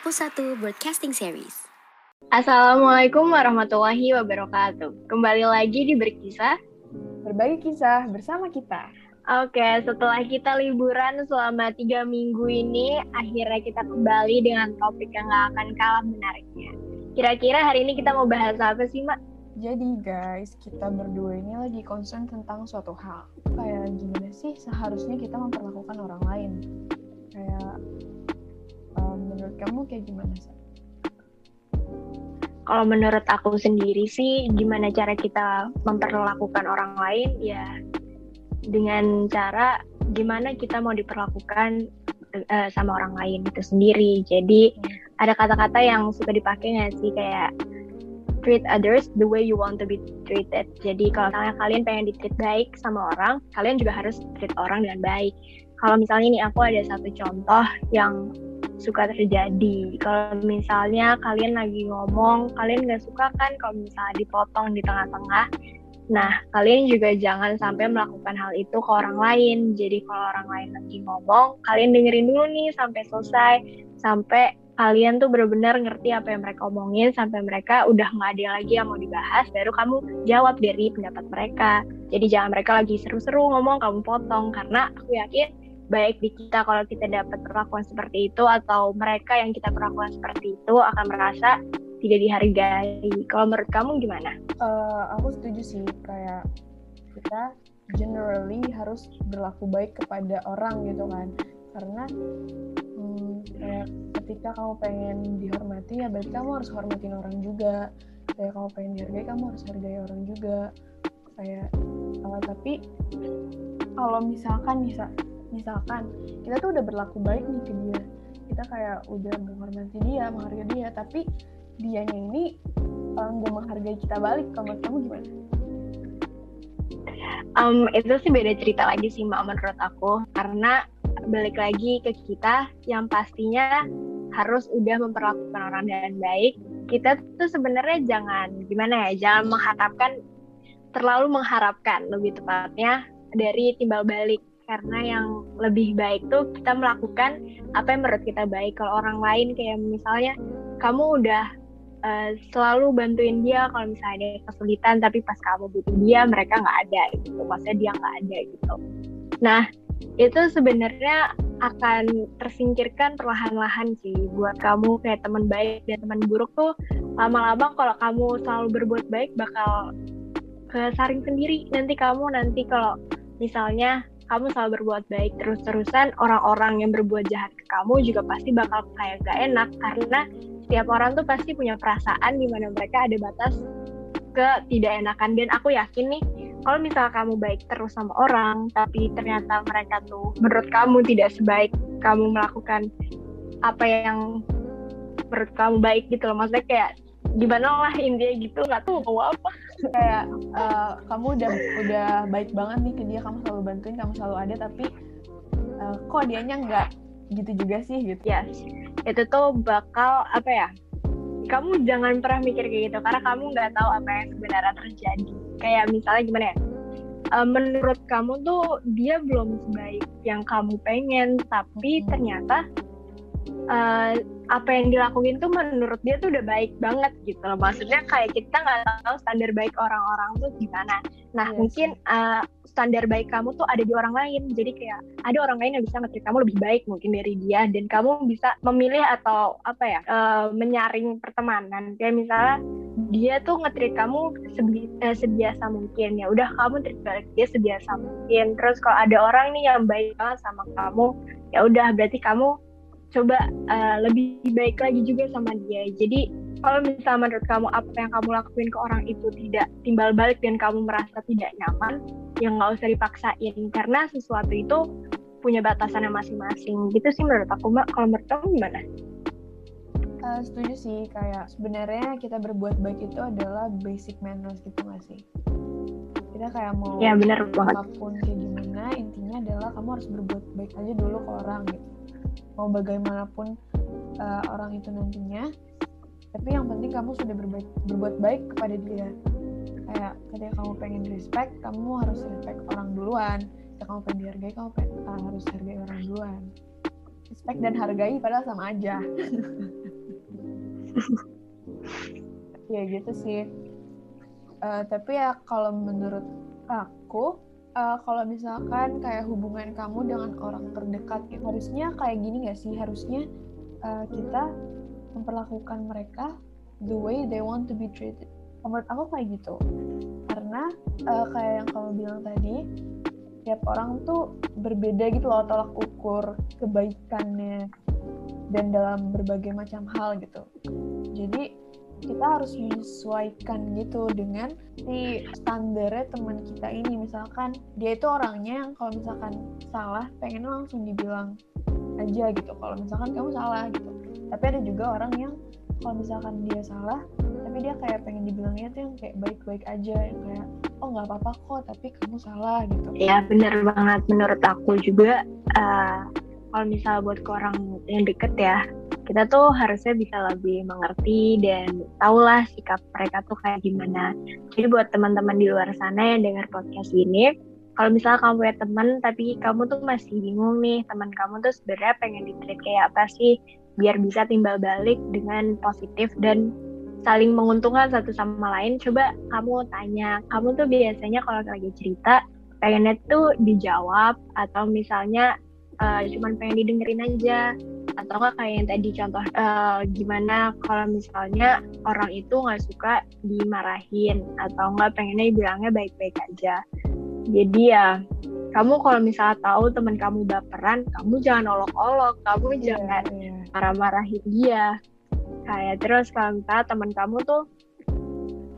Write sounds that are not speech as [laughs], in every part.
Aku Satu Broadcasting Series. Assalamualaikum warahmatullahi wabarakatuh. Kembali lagi di Berkisah. Berbagi kisah bersama kita. Oke, setelah kita liburan selama tiga minggu ini, akhirnya kita kembali dengan topik yang gak akan kalah menariknya. Kira-kira hari ini kita mau bahas apa sih, Mak? Jadi guys, kita berdua ini lagi concern tentang suatu hal. Kayak gimana sih seharusnya kita memperlakukan orang lain? Kayak menurut kamu kayak gimana sih? Kalau menurut aku sendiri sih, gimana cara kita memperlakukan orang lain? Ya, dengan cara gimana kita mau diperlakukan uh, sama orang lain itu sendiri. Jadi ada kata-kata yang suka dipakai nggak sih kayak treat others the way you want to be treated. Jadi kalau misalnya kalian pengen di treat baik sama orang, kalian juga harus treat orang dengan baik. Kalau misalnya ini aku ada satu contoh yang suka terjadi. Kalau misalnya kalian lagi ngomong, kalian nggak suka kan kalau misalnya dipotong di tengah-tengah. Nah, kalian juga jangan sampai melakukan hal itu ke orang lain. Jadi kalau orang lain lagi ngomong, kalian dengerin dulu nih sampai selesai, sampai kalian tuh benar-benar ngerti apa yang mereka omongin sampai mereka udah nggak ada lagi yang mau dibahas baru kamu jawab dari pendapat mereka jadi jangan mereka lagi seru-seru ngomong kamu potong karena aku yakin baik di kita kalau kita dapat perlakuan seperti itu atau mereka yang kita perlakuan seperti itu akan merasa tidak dihargai. Kalau menurut kamu gimana? Uh, aku setuju sih kayak kita generally harus berlaku baik kepada orang gitu kan karena hmm, kayak ketika kamu pengen dihormati ya berarti kamu harus hormatin orang juga kayak kamu pengen dihargai kamu harus hargai orang juga kayak uh, tapi kalau misalkan bisa misalkan kita tuh udah berlaku baik nih ke dia. Kita kayak udah menghormati dia menghargai dia tapi dianya ini nggak um, menghargai kita balik. Kalau kamu gimana? Um, itu sih beda cerita lagi sih mbak menurut aku. Karena balik lagi ke kita yang pastinya harus udah memperlakukan orang dengan baik. Kita tuh sebenarnya jangan gimana ya jangan mengharapkan terlalu mengharapkan lebih tepatnya dari timbal balik karena yang lebih baik tuh kita melakukan apa yang menurut kita baik. Kalau orang lain kayak misalnya kamu udah uh, selalu bantuin dia kalau misalnya ada kesulitan tapi pas kamu butuh dia mereka nggak ada gitu. Maksudnya dia nggak ada gitu. Nah itu sebenarnya akan tersingkirkan perlahan-lahan sih. Buat kamu kayak teman baik dan teman buruk tuh lama-lama kalau kamu selalu berbuat baik bakal kesaring sendiri. Nanti kamu nanti kalau misalnya kamu selalu berbuat baik terus-terusan orang-orang yang berbuat jahat ke kamu juga pasti bakal kayak gak enak. Karena setiap orang tuh pasti punya perasaan di mana mereka ada batas ke tidak enakan dan aku yakin nih kalau misal kamu baik terus sama orang tapi ternyata mereka tuh menurut kamu tidak sebaik kamu melakukan apa yang menurut kamu baik gitu loh. Maksudnya kayak gimana lah intinya gitu nggak tahu mau apa kayak uh, kamu udah udah baik banget nih ke dia kamu selalu bantuin kamu selalu ada tapi uh, kok dianya nggak gitu juga sih gitu ya yes. itu tuh bakal apa ya kamu jangan pernah mikir kayak gitu karena kamu nggak tahu apa yang sebenarnya terjadi kayak misalnya gimana ya uh, menurut kamu tuh dia belum sebaik yang kamu pengen tapi hmm. ternyata uh, apa yang dilakuin tuh menurut dia tuh udah baik banget gitu loh. Maksudnya kayak kita nggak tahu standar baik orang-orang tuh gimana. Nah yes. Iya mungkin uh, standar baik kamu tuh ada di orang lain. Jadi kayak ada orang lain yang bisa ngetrit kamu lebih baik mungkin dari dia dan kamu bisa memilih atau apa ya uh, menyaring pertemanan. Kayak misalnya dia tuh ngetrit kamu sebi uh, sebiasa mungkin. Ya udah kamu treat balik dia sebiasa mungkin. Terus kalau ada orang nih yang baik banget sama kamu ya udah berarti kamu coba uh, lebih baik lagi juga sama dia. Jadi kalau misalnya menurut kamu apa yang kamu lakuin ke orang itu tidak timbal balik dan kamu merasa tidak nyaman yang nggak usah dipaksain. Karena sesuatu itu punya batasannya masing-masing. Gitu sih menurut aku mbak. Kalau menurut kamu gimana? Uh, setuju sih. Kayak sebenarnya kita berbuat baik itu adalah basic manners gitu gak sih? Kita kayak mau ya, bener apa pun kayak gimana intinya adalah kamu harus berbuat baik aja dulu ke orang gitu mau bagaimanapun uh, orang itu nantinya. Tapi yang penting kamu sudah berbaik, berbuat baik kepada dia. Kayak ketika kamu pengen respect kamu harus respect orang duluan. Ketika kamu pengen dihargai kamu pengen, uh, harus hargai orang duluan. Respect dan hargai padahal sama aja. [laughs] Ya gitu sih. Uh, tapi ya kalau menurut aku uh, kalau misalkan kayak hubungan kamu dengan orang terdekat gitu, harusnya kayak gini gak sih? Harusnya uh, kita memperlakukan mereka the way they want to be treated. Menurut aku kayak gitu. Karena uh, kayak yang kamu bilang tadi tiap orang tuh berbeda gitu loh tolak ukur kebaikannya dan dalam berbagai macam hal gitu. Jadi kita harus menyesuaikan gitu dengan si standarnya teman kita ini. Misalkan dia itu orangnya yang kalau misalkan salah pengen langsung dibilang aja gitu. Kalau misalkan kamu salah gitu. Tapi ada juga orang yang kalau misalkan dia salah tapi dia kayak pengen dibilangnya tuh yang kayak baik-baik aja yang kayak oh nggak apa-apa kok tapi kamu salah gitu. Ya benar banget. Menurut aku juga uh, kalau misal buat ke orang yang deket ya kita tuh harusnya bisa lebih mengerti dan tahulah sikap mereka tuh kayak gimana. Jadi buat teman-teman di luar sana yang dengar podcast ini, kalau misalnya kamu punya teman tapi kamu tuh masih bingung nih, teman kamu tuh sebenarnya pengen ditreat kayak apa sih biar bisa timbal balik dengan positif dan saling menguntungkan satu sama lain. Coba kamu tanya, kamu tuh biasanya kalau lagi cerita pengennya tuh dijawab atau misalnya uh, cuman pengen didengerin aja. Atau enggak kayak yang tadi contoh uh, gimana kalau misalnya orang itu nggak suka dimarahin atau enggak pengennya bilangnya baik-baik aja. Jadi ya kamu kalau misalnya tahu teman kamu baperan kamu jangan olok-olok kamu yeah, jangan yeah. marah-marahin dia. Kayak terus kalau misalnya teman kamu tuh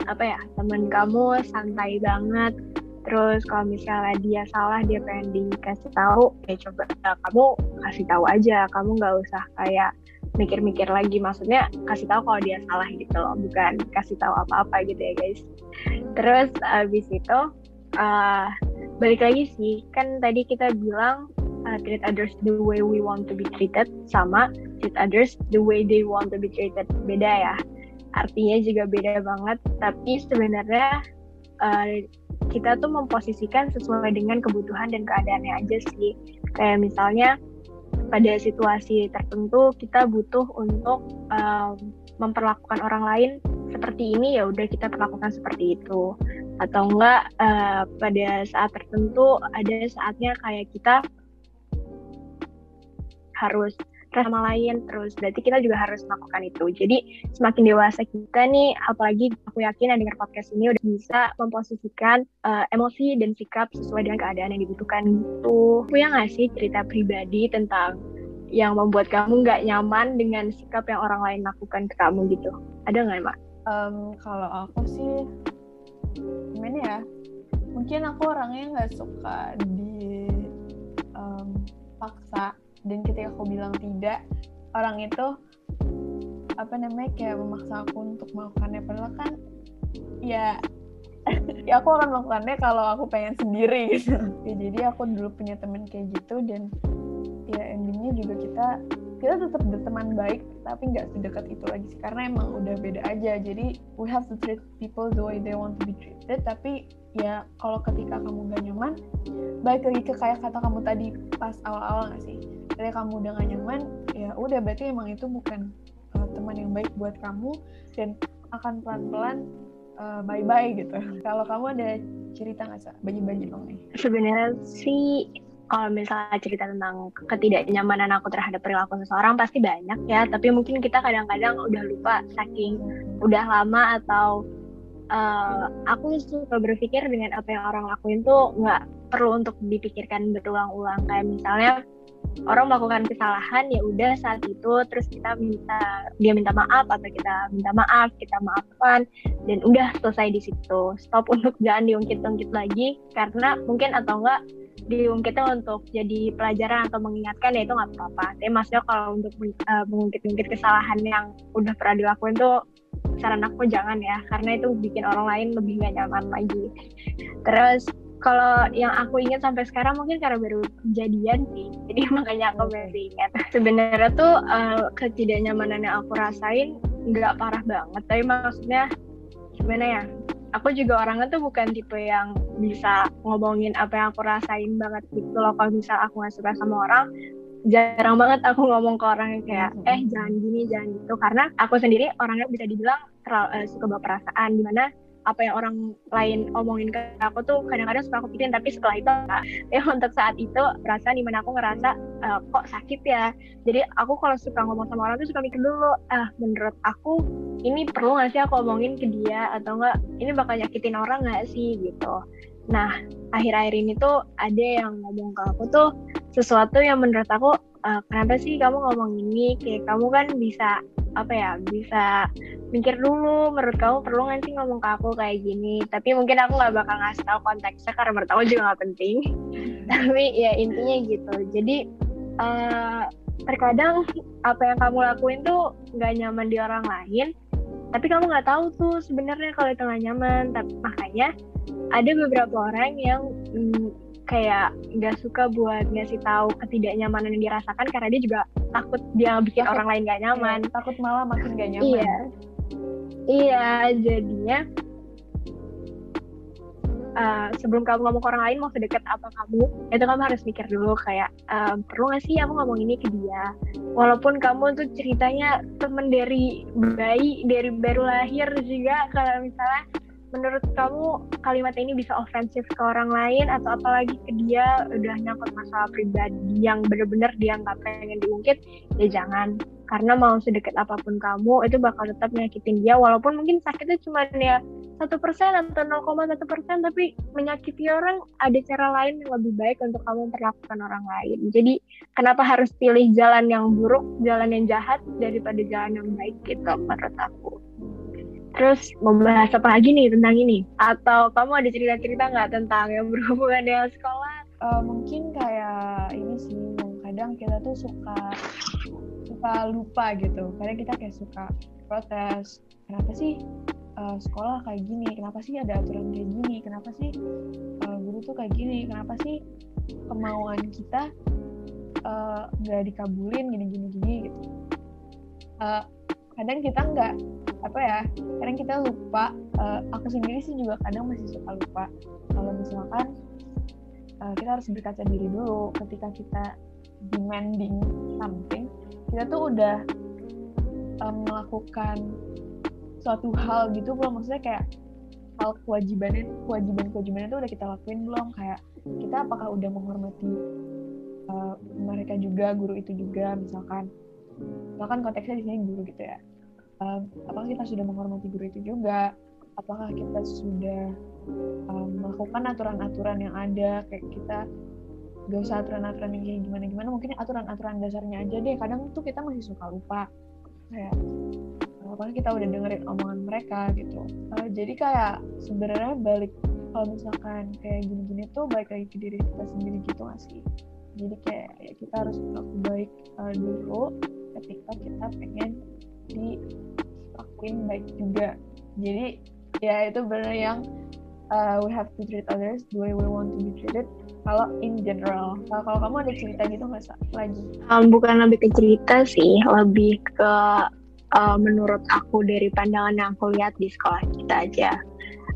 apa ya teman kamu santai banget terus kalau misalnya dia salah dia pengen dikasih tahu ya coba ya, kamu kasih tahu aja. Kamu nggak usah kayak mikir-mikir lagi. Maksudnya kasih tahu kalau dia salah gitu loh. Bukan kasih tahu apa-apa gitu ya guys. Terus abis itu uh, balik lagi sih. Kan tadi kita bilang uh, treat others the way we want to be treated sama treat others the way they want to be treated. Beda ya. Artinya juga beda banget. Tapi sebenarnya uh, kita tuh memposisikan sesuai dengan kebutuhan dan keadaannya aja sih. Kayak misalnya pada situasi tertentu kita butuh untuk um, memperlakukan orang lain seperti ini ya udah kita perlakukan seperti itu atau enggak uh, pada saat tertentu ada saatnya kayak kita harus sama lain terus berarti kita juga harus melakukan itu. Jadi semakin dewasa kita nih apalagi aku yakin yang dengar podcast ini udah bisa memposisikan uh, emosi dan sikap sesuai dengan keadaan yang dibutuhkan gitu. Punya nggak sih cerita pribadi tentang yang membuat kamu nggak nyaman dengan sikap yang orang lain lakukan ke kamu gitu? Ada nggak mak? Um, kalau aku sih gimana ya? Mungkin aku orangnya nggak suka di um, dan ketika aku bilang tidak orang itu apa namanya kayak memaksa aku untuk melakukannya. Padahal kan ya [laughs] ya aku akan melakukannya kalau aku pengen sendiri gitu. Ya, jadi aku dulu punya temen kayak gitu dan ya endingnya juga kita kita tetap berteman baik tapi nggak sedekat itu lagi sih. Karena emang udah beda aja. Jadi we have to treat people the way they want to be treated. Tapi ya kalau ketika kamu gak nyaman baik lagi ke kayak kata kamu tadi pas awal-awal nggak sih ketika kamu udah gak nyaman ya udah berarti emang itu bukan uh, teman yang baik buat kamu dan akan pelan-pelan uh, bye-bye gitu. Kalau kamu ada cerita nggak sih bagi-bagi dong nih. Sebenarnya sih kalau misalnya cerita tentang ketidaknyamanan aku terhadap perilaku seseorang pasti banyak ya. Tapi mungkin kita kadang-kadang udah lupa saking udah lama atau uh, aku suka berpikir dengan apa yang orang lakuin tuh nggak perlu untuk dipikirkan berulang-ulang. Kayak misalnya orang melakukan kesalahan ya udah saat itu terus kita minta dia minta maaf atau kita minta maaf kita maafkan dan udah selesai di situ. Stop untuk jangan diungkit-ungkit lagi karena mungkin atau enggak diungkitnya untuk jadi pelajaran atau mengingatkan ya itu nggak apa-apa. Tapi maksudnya kalau untuk uh, mengungkit-ungkit kesalahan yang udah pernah dilakuin tuh saran aku jangan ya karena itu bikin orang lain lebih gak nyaman lagi. Terus kalau yang aku ingat sampai sekarang mungkin karena baru kejadian sih. Jadi [laughs] makanya aku baru ingat. Sebenarnya tuh uh, ketidaknyamanan yang aku rasain nggak parah banget. Tapi maksudnya gimana ya? Aku juga orangnya tuh bukan tipe yang bisa ngomongin apa yang aku rasain banget gitu loh. Kalau misal aku nggak suka sama orang jarang banget aku ngomong ke orang yang kayak eh jangan gini jangan gitu. Karena aku sendiri orangnya bisa dibilang terlalu uh, suka perasaan. Di mana apa yang orang lain omongin ke aku tuh kadang-kadang suka aku pikirin. Tapi setelah itu ya untuk saat itu perasaan di mana aku ngerasa uh, kok sakit ya? Jadi aku kalau suka ngomong sama orang tuh suka mikir dulu ah menurut aku ini perlu gak sih aku omongin ke dia? Atau enggak ini bakal nyakitin orang gak sih? Gitu. Nah akhir-akhir ini tuh ada yang ngomong ke aku tuh sesuatu yang menurut aku uh, kenapa sih kamu ngomong ini? Kayak kamu kan bisa apa ya bisa mikir dulu menurut kamu perlu nggak sih ngomong ke aku kayak gini? Tapi mungkin aku nggak bakal ngasih tahu konteksnya karena menurut aku juga nggak penting. Tapi ya intinya gitu. Jadi uh, terkadang apa yang kamu lakuin tuh nggak nyaman di orang lain tapi kamu nggak tahu tuh sebenarnya kalau itu nggak nyaman. Tapi makanya ada beberapa orang yang mm, kayak nggak suka buat ngasih tahu ketidaknyamanan yang dirasakan karena dia juga takut dia bikin takut, orang lain gak nyaman. iya, takut malah makin gak nyaman. Iya. Iya jadinya uh, sebelum kamu ngomong ke orang lain mau sedekat apa kamu itu kamu harus mikir dulu kayak uh, perlu gak sih kamu ngomong ini ke dia? Walaupun kamu tuh ceritanya temen dari bayi dari baru lahir juga kalau misalnya menurut kamu kalimat ini bisa ofensif ke orang lain atau apalagi ke dia udah nyangkut masalah pribadi yang bener-bener dia nggak pengen diungkit ya jangan. Karena mau sedekat apa pun kamu itu bakal tetap nyakitin dia walaupun mungkin sakitnya cuma ya satu persen atau 0,1 persen tapi menyakiti orang ada cara lain yang lebih baik untuk kamu memperlakukan orang lain. Jadi kenapa harus pilih jalan yang buruk jalan yang jahat daripada jalan yang baik gitu menurut aku Terus membahas apa lagi nih tentang ini? Atau kamu ada cerita-cerita nggak tentang yang berhubungan dengan sekolah? Uh, mungkin kayak ini sih, kadang kita tuh suka suka lupa gitu. Kadang kita kayak suka protes. Kenapa sih uh, sekolah kayak gini? Kenapa sih ada aturan kayak gini? Kenapa sih uh, guru tuh kayak gini? Kenapa sih kemauan kita nggak uh, dikabulin gini-gini gini gitu? Uh, kadang kita nggak apa ya kadang kita lupa uh, aku sendiri sih juga kadang masih suka lupa kalau misalkan uh, kita harus berkaca diri dulu. Ketika kita demanding something kita tuh udah um, melakukan suatu hal gitu belum. Maksudnya kayak hal kewajibannya kewajiban kewajibannya itu udah kita lakuin belum? Kayak kita apakah udah menghormati uh, mereka juga guru itu juga misalkan misalkan konteksnya di sini guru gitu ya. Um, apakah kita sudah menghormati guru itu juga? Apakah kita sudah um, melakukan aturan-aturan yang ada? Kayak kita gak usah aturan-aturan yang kayak gimana-gimana. Mungkin aturan-aturan dasarnya aja deh. Kadang tuh kita masih suka lupa. Kayak apakah kita udah dengerin omongan mereka? Gitu. Uh, jadi kayak sebenarnya balik kalau misalkan kayak gini-gini tuh balik lagi ke diri kita sendiri gitu gak sih? Jadi kayak ya kita harus berlaku baik uh, dulu ketika kita pengen dilakuin baik juga. Jadi ya itu benar yang uh, we have to treat others the way we want to be treated kalau in general. Kalau kamu ada cerita gitu nggak lagi. Um, bukan lebih ke cerita sih lebih ke uh, menurut aku dari pandangan yang aku lihat di sekolah kita aja.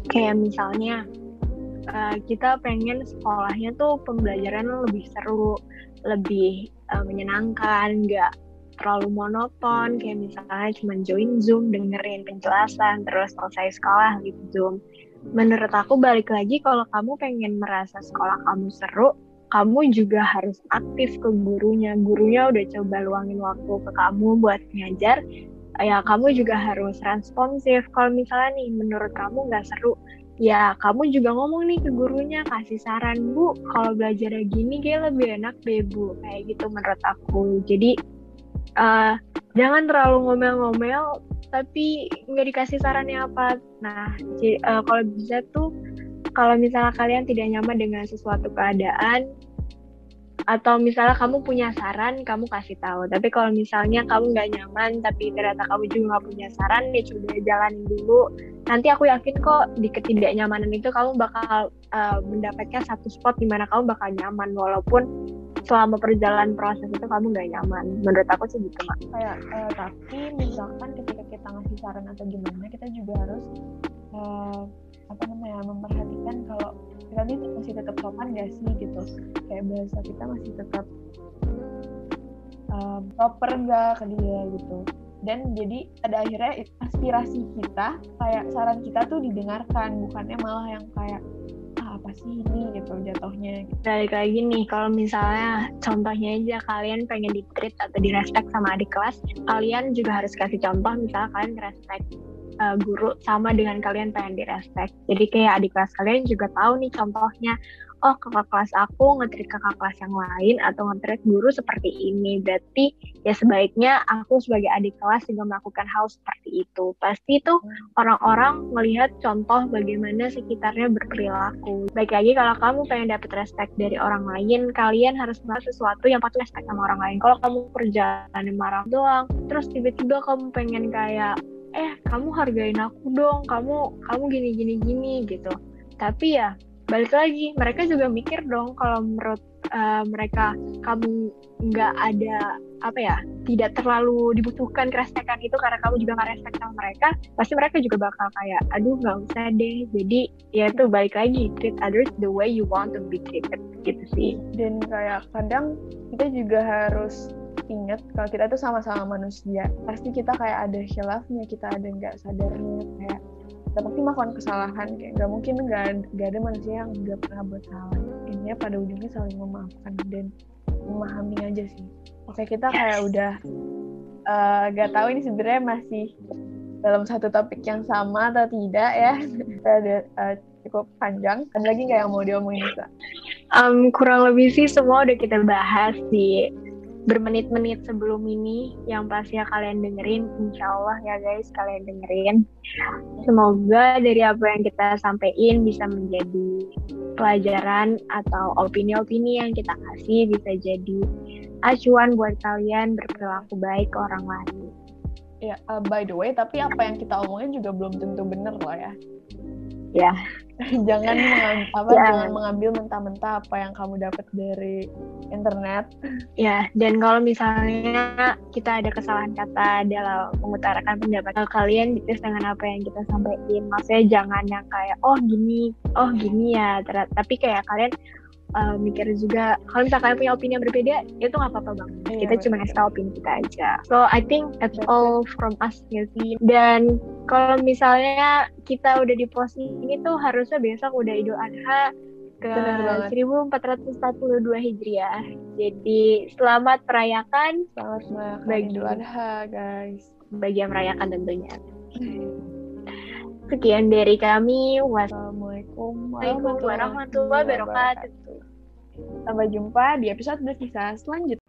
Kayak misalnya uh, kita pengen sekolahnya tuh pembelajaran lebih seru lebih uh, menyenangkan nggak terlalu monoton kayak misalnya cuma join zoom dengerin penjelasan terus selesai sekolah gitu zoom. Menurut aku balik lagi kalau kamu pengen merasa sekolah kamu seru kamu juga harus aktif ke gurunya. Gurunya udah coba luangin waktu ke kamu buat ngajar ya kamu juga harus responsif. Kalau misalnya nih menurut kamu nggak seru ya kamu juga ngomong nih ke gurunya kasih saran bu kalau belajar gini kayak lebih enak deh bu. Kayak gitu menurut aku. Jadi uh, jangan terlalu ngomel-ngomel tapi nggak dikasih sarannya apa. Nah uh, kalau bisa tuh kalau misalnya kalian tidak nyaman dengan sesuatu keadaan atau misalnya kamu punya saran kamu kasih tahu. Tapi kalau misalnya kamu nggak nyaman tapi ternyata kamu juga nggak punya saran ya coba jalanin dulu. Nanti aku yakin kok di ketidaknyamanan itu kamu bakal uh, mendapatkan satu spot di mana kamu bakal nyaman. Walaupun selama perjalanan proses itu kamu nggak nyaman. Menurut aku sih gitu mak. Kayak uh, tapi misalkan ketika kita ngasih saran atau gimana kita juga harus uh, apa namanya memperhatikan kalau kita ini masih tetap sopan gak sih gitu. Kayak bahasa kita masih tetap uh, proper nggak ke dia gitu. Dan jadi pada akhirnya aspirasi kita kayak saran kita tuh didengarkan bukannya malah yang kayak apa sih ini gitu jatuhnya gitu. balik lagi nih kalau misalnya contohnya aja kalian pengen di treat atau di respect sama adik kelas kalian juga harus kasih contoh misalnya kalian respect uh, guru sama dengan kalian pengen di respect jadi kayak adik kelas kalian juga tahu nih contohnya oh kakak kelas aku ngetrit kakak kelas yang lain atau ngetrit guru seperti ini berarti ya sebaiknya aku sebagai adik kelas juga melakukan hal seperti itu. Pasti tuh orang-orang melihat contoh bagaimana sekitarnya berperilaku. Baik lagi kalau kamu pengen dapet respect dari orang lain kalian harus melakukan sesuatu yang patut respect sama orang lain. Kalau kamu perjalanan marah doang terus tiba-tiba kamu pengen kayak eh kamu hargain aku dong. Kamu kamu gini gini gini gitu. Tapi ya balik lagi mereka juga mikir dong kalau menurut uh, mereka kamu nggak ada apa ya tidak terlalu dibutuhkan kerespekan itu karena kamu juga nggak respect sama mereka pasti mereka juga bakal kayak aduh nggak usah deh. Jadi ya itu balik lagi treat others the way you want to be treated gitu sih. Dan kayak kadang kita juga harus ingat kalau kita tuh sama-sama manusia. Pasti kita kayak ada khilafnya kita ada nggak sadarnya kayak kita pasti melakukan kesalahan kayak nggak mungkin nggak nggak ada manusia yang nggak pernah buat salah. Intinya pada ujungnya saling memaafkan dan memahami aja sih. Oke kita kayak udah uh, eh, gak tahu ini sebenarnya masih dalam satu topik yang sama atau tidak ya. [laughs] Kita ada uh, cukup panjang. Ada lagi nggak yang mau diomongin bisa um, kurang lebih sih semua udah kita bahas di bermenit-menit sebelum ini yang pasti ya kalian dengerin. Insya Allah ya guys kalian dengerin. Semoga dari apa yang kita sampaikan bisa menjadi pelajaran atau opini-opini yang kita kasih bisa jadi acuan buat kalian berperilaku baik ke orang lain. Ya uh, by the way tapi apa yang kita omongin juga belum tentu bener loh ya ya. [laughs] Jangan mengambil, apa ya. jangan mengambil mentah-mentah apa yang kamu dapat dari internet. Ya dan kalau misalnya kita ada kesalahan kata dalam mengutarakan pendapat kalian gitu dengan apa yang kita sampaikan maksudnya jangan yang kayak oh gini oh gini ya tapi kayak kalian uh, mikir juga kalau misalnya kalian punya opini yang berbeda itu nggak apa-apa banget. Yeah, kita cuma ngasih opini kita aja. So I think that's all from us ya sih dan kalau misalnya kita udah di posisi ini tuh harusnya besok udah Idul Adha ke 1442 Hijriah. Jadi selamat merayakan. Selamat merayakan bagi Idul Adha, guys. Bagi yang merayakan tentunya. Sekian dari kami. Wassalamualaikum warahmatullahi wabarakatuh. Sampai jumpa di episode bersisa selanjutnya.